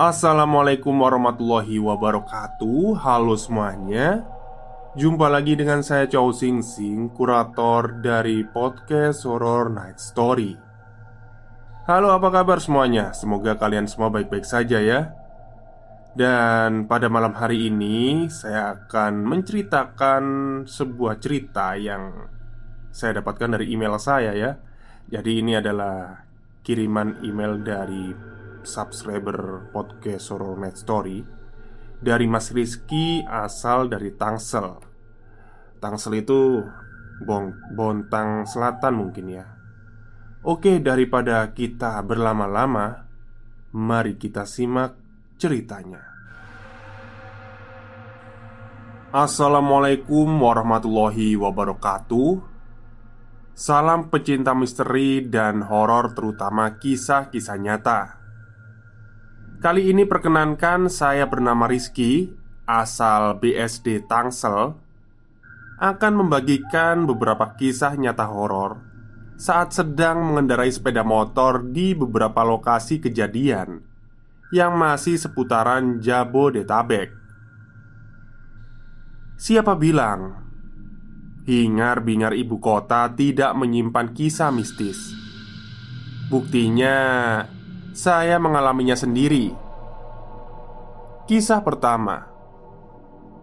Assalamualaikum warahmatullahi wabarakatuh. Halo semuanya. Jumpa lagi dengan saya Chow Sing Sing Kurator dari podcast Horror Night Story. Halo apa kabar semuanya? Semoga kalian semua baik-baik saja ya. Dan pada malam hari ini Saya akan menceritakan sebuah cerita yang Saya dapatkan dari email saya ya. Jadi ini adalah kiriman email dari subscriber podcast Horror Night Story Dari Mas Rizky asal dari Tangsel. Tangsel itu Bong Bontang Selatan mungkin ya. Oke daripada kita berlama-lama Mari kita simak ceritanya. Assalamualaikum warahmatullahi wabarakatuh. Salam pecinta misteri dan horor terutama kisah-kisah nyata Kali ini perkenankan saya bernama Rizky Asal BSD Tangsel Akan membagikan beberapa kisah nyata horor Saat sedang mengendarai sepeda motor di beberapa lokasi kejadian Yang masih seputaran Jabodetabek. Siapa bilang? Hingar-bingar ibu kota tidak menyimpan kisah mistis. Buktinya saya mengalaminya sendiri. Kisah pertama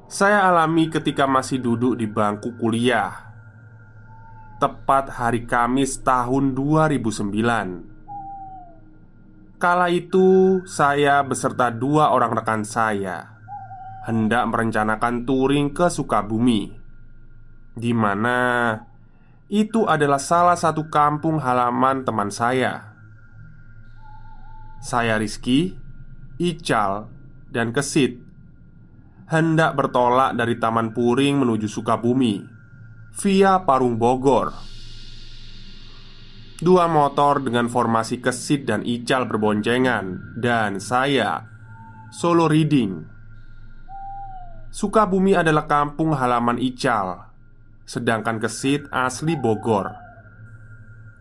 saya alami ketika masih duduk di bangku kuliah, tepat hari Kamis tahun 2009. Kala itu, saya beserta dua orang rekan saya hendak merencanakan touring ke Sukabumi, di mana itu adalah salah satu kampung halaman teman saya. Saya Rizky, Ical, dan Kesit. Hendak bertolak dari Taman Puring menuju Sukabumi Via Parung Bogor. Dua motor dengan formasi Kesit dan Ical berboncengan Dan saya Solo Reading. Sukabumi adalah kampung halaman Ical Sedangkan Kesit asli Bogor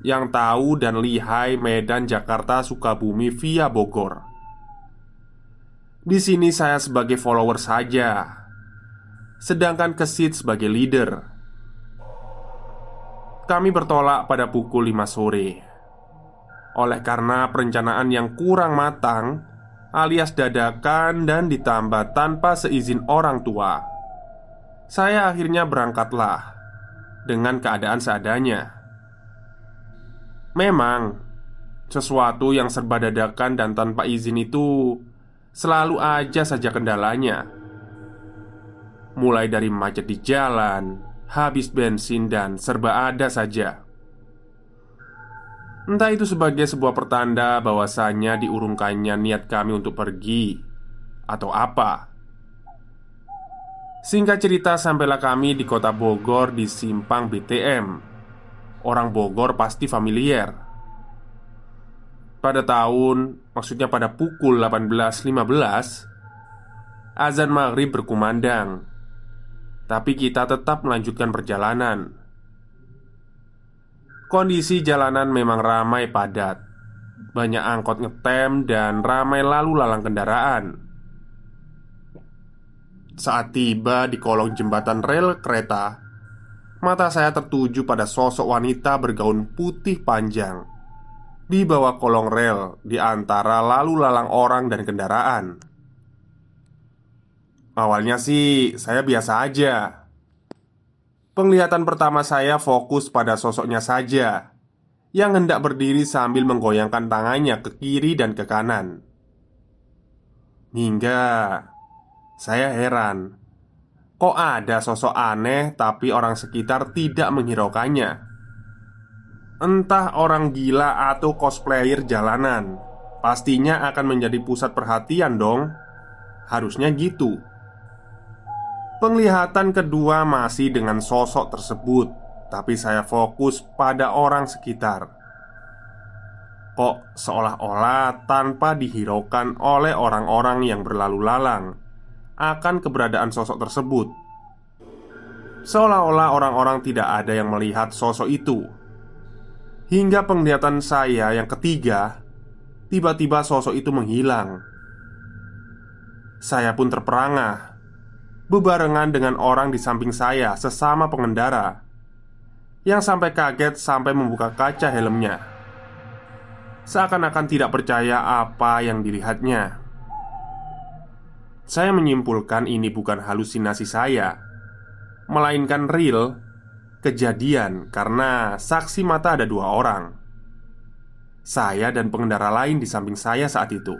yang tahu dan lihai Medan Jakarta Sukabumi via Bogor. Di sini saya sebagai follower saja, sedangkan Kesit sebagai leader. Kami bertolak pada pukul 5 sore. Oleh karena perencanaan yang kurang matang, alias dadakan dan ditambah tanpa seizin orang tua, saya akhirnya berangkatlah dengan keadaan seadanya. Memang, sesuatu yang serba dadakan dan tanpa izin itu selalu aja saja kendalanya. Mulai dari macet di jalan, habis bensin, dan serba ada saja. Entah itu sebagai sebuah pertanda bahwasanya diurungkannya niat kami untuk pergi atau apa. Singkat cerita, sampailah kami di kota Bogor di simpang BTM orang Bogor pasti familiar. Pada tahun, maksudnya pada pukul 18.15 Azan maghrib berkumandang. Tapi kita tetap melanjutkan perjalanan. Kondisi jalanan memang ramai padat. Banyak angkot ngetem dan ramai lalu lalang kendaraan. Saat tiba di kolong jembatan rel kereta Mata saya tertuju pada sosok wanita bergaun putih panjang. Di bawah kolong rel Di antara lalu lalang orang dan kendaraan. Awalnya sih saya biasa aja. Penglihatan pertama saya fokus pada sosoknya saja Yang hendak berdiri sambil menggoyangkan tangannya ke kiri dan ke kanan. Hingga saya heran Kok ada sosok aneh tapi orang sekitar tidak menghiraukannya? Entah orang gila atau cosplayer jalanan Pastinya akan menjadi pusat perhatian dong. Harusnya gitu. Penglihatan kedua masih dengan sosok tersebut Tapi saya fokus pada orang sekitar. Kok seolah-olah tanpa dihiraukan oleh orang-orang yang berlalu lalang akan keberadaan sosok tersebut. Seolah-olah orang-orang tidak ada yang melihat sosok itu. Hingga penglihatan saya yang ketiga, tiba-tiba sosok itu menghilang. Saya pun terperangah bebarengan dengan orang di samping saya sesama pengendara yang sampai kaget sampai membuka kaca helmnya. Seakan-akan tidak percaya apa yang dilihatnya. Saya menyimpulkan ini bukan halusinasi saya Melainkan real Kejadian karena saksi mata ada dua orang. Saya dan pengendara lain di samping saya saat itu.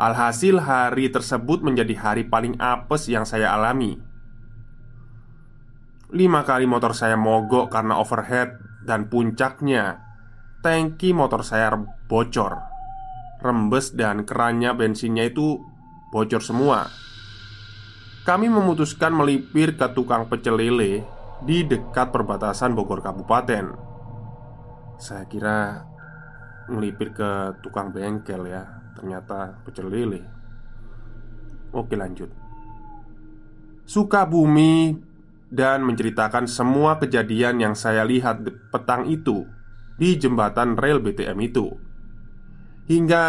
Alhasil hari tersebut menjadi hari paling apes yang saya alami. Lima kali motor saya mogok karena overhead Dan puncaknya Tangki motor saya bocor rembes dan kerannya bensinnya itu bocor semua. Kami memutuskan melipir ke tukang pecel lele di dekat perbatasan Bogor Kabupaten. Saya kira melipir ke tukang bengkel ya, ternyata pecel lele. Oke, lanjut. Suka bumi dan menceritakan semua kejadian yang saya lihat petang itu di jembatan rel BTM itu. Hingga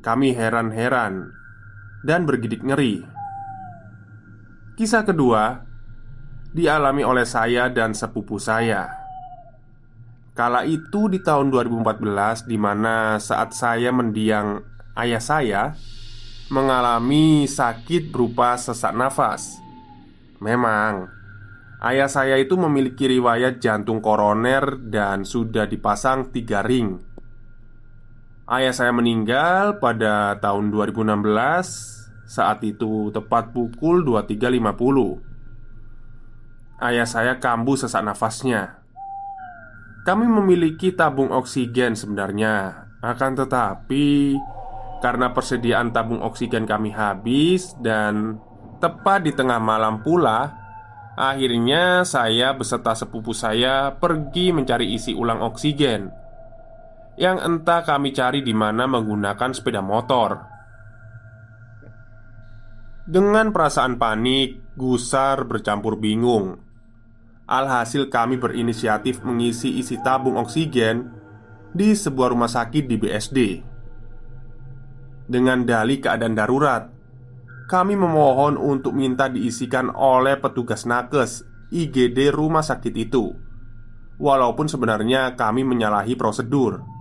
kami heran-heran dan bergidik ngeri. Kisah kedua dialami oleh saya dan sepupu saya. Kala itu di tahun 2014 di mana saat saya mendiang ayah saya mengalami sakit berupa sesak nafas. Memang ayah saya itu memiliki riwayat jantung koroner dan sudah dipasang tiga ring Ayah saya meninggal pada tahun 2016 Saat itu tepat pukul 23.50 Ayah saya kambuh sesak nafasnya. Kami memiliki tabung oksigen sebenarnya. Akan tetapi Karena persediaan tabung oksigen kami habis Dan tepat di tengah malam pula Akhirnya saya beserta sepupu saya pergi mencari isi ulang oksigen yang entah kami cari di mana menggunakan sepeda motor. Dengan perasaan panik, gusar bercampur bingung. Alhasil kami berinisiatif mengisi isi tabung oksigen di sebuah rumah sakit di BSD. Dengan dalih keadaan darurat, kami memohon untuk minta diisikan oleh petugas nakes IGD rumah sakit itu. Walaupun sebenarnya kami menyalahi prosedur.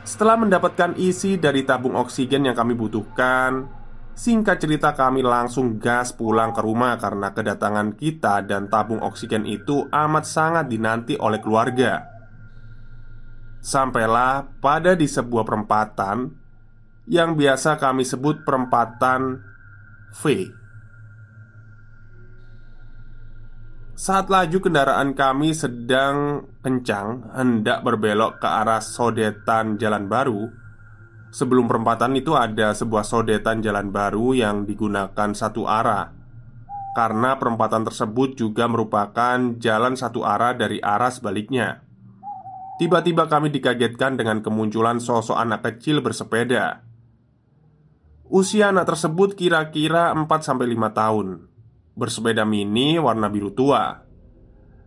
Setelah mendapatkan isi dari tabung oksigen yang kami butuhkan, singkat cerita kami langsung gas pulang ke rumah karena kedatangan kita dan tabung oksigen itu amat sangat dinanti oleh keluarga. Sampailah pada di sebuah perempatan yang biasa kami sebut perempatan V. Saat laju kendaraan kami sedang kencang hendak berbelok ke arah sodetan jalan baru. Sebelum perempatan itu ada sebuah sodetan jalan baru yang digunakan satu arah. Karena perempatan tersebut juga merupakan jalan satu arah dari arah sebaliknya. Tiba-tiba kami dikagetkan dengan kemunculan sosok anak kecil bersepeda. Usia anak tersebut kira-kira 4-5 tahun bersepeda mini warna biru tua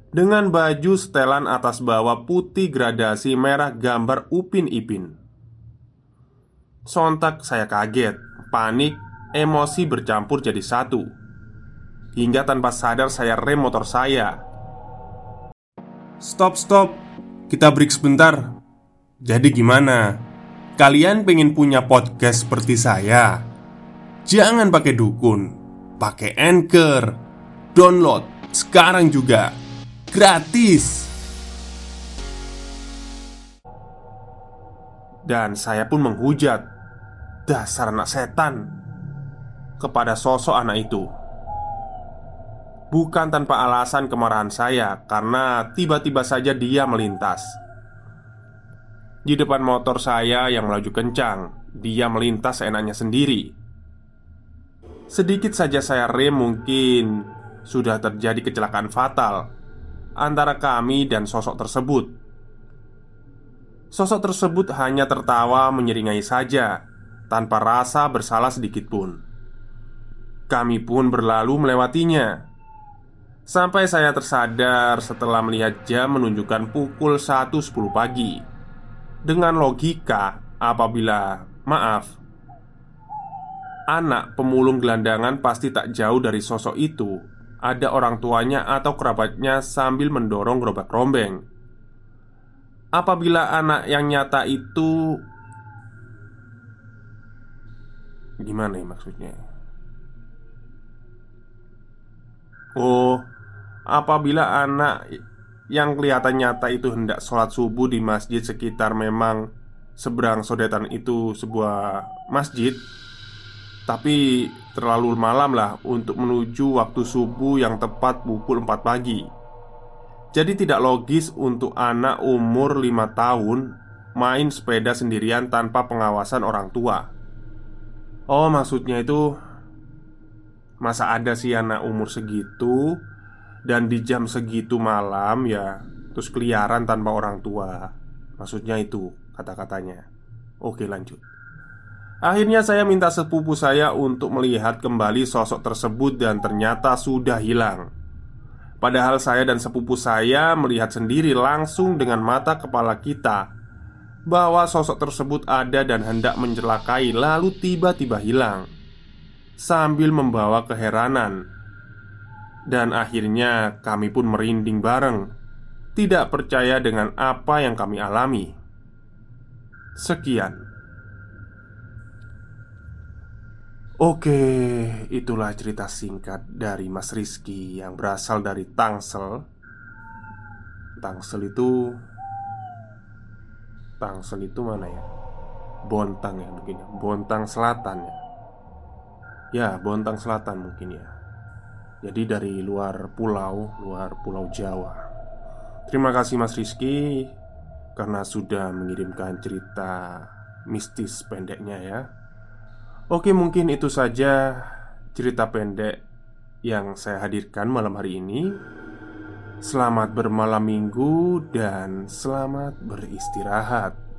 dengan baju setelan atas bawah putih gradasi merah gambar Upin Ipin. Sontak saya kaget, panik, emosi bercampur jadi satu. Hingga tanpa sadar saya rem motor saya Stop, stop Kita break sebentar Jadi gimana? Kalian pengen punya podcast seperti saya? Jangan pakai dukun Pakai Anchor. Download sekarang juga. Gratis. Dan saya pun menghujat Dasar anak setan Kepada sosok anak itu. Bukan tanpa alasan kemarahan saya Karena tiba-tiba saja dia melintas. Di depan motor saya yang melaju kencang Dia melintas enaknya sendiri Sedikit saja saya rem mungkin Sudah terjadi kecelakaan fatal Antara kami dan sosok tersebut. Sosok tersebut hanya tertawa menyeringai saja Tanpa rasa bersalah sedikit pun. Kami pun berlalu melewatinya. Sampai saya tersadar setelah melihat jam menunjukkan pukul 1.10 pagi. Dengan logika apabila Maaf Anak pemulung gelandangan pasti tak jauh dari sosok itu Ada orang tuanya atau kerabatnya sambil mendorong gerobak rombeng apabila anak yang nyata itu gimana ya maksudnya? Oh, apabila anak yang kelihatan nyata itu hendak sholat subuh di masjid sekitar memang seberang sodetan itu sebuah masjid Tapi terlalu malam lah untuk menuju waktu subuh yang tepat pukul 4 pagi jadi tidak logis untuk anak umur 5 tahun main sepeda sendirian tanpa pengawasan orang tua. Oh, maksudnya itu masa ada sih anak umur segitu dan di jam segitu malam ya terus keliaran tanpa orang tua. Maksudnya itu kata-katanya. Oke, lanjut. Akhirnya saya minta sepupu saya untuk melihat kembali sosok tersebut dan ternyata sudah hilang. Padahal saya dan sepupu saya melihat sendiri langsung dengan mata kepala kita bahwa sosok tersebut ada dan hendak mencelakai, lalu tiba-tiba hilang sambil membawa keheranan. Dan akhirnya kami pun merinding bareng, tidak percaya dengan apa yang kami alami. Sekian. Oke, itulah cerita singkat dari Mas Rizky yang berasal dari Tangsel. Tangsel itu Tangsel itu mana ya? Bontang ya mungkin ya. Bontang Selatan ya. Ya, Bontang Selatan mungkin ya. Jadi dari luar pulau, luar pulau Jawa. Terima kasih Mas Rizky karena sudah mengirimkan cerita mistis pendeknya ya. Oke, mungkin itu saja cerita pendek yang saya hadirkan malam hari ini. Selamat bermalam minggu dan selamat beristirahat.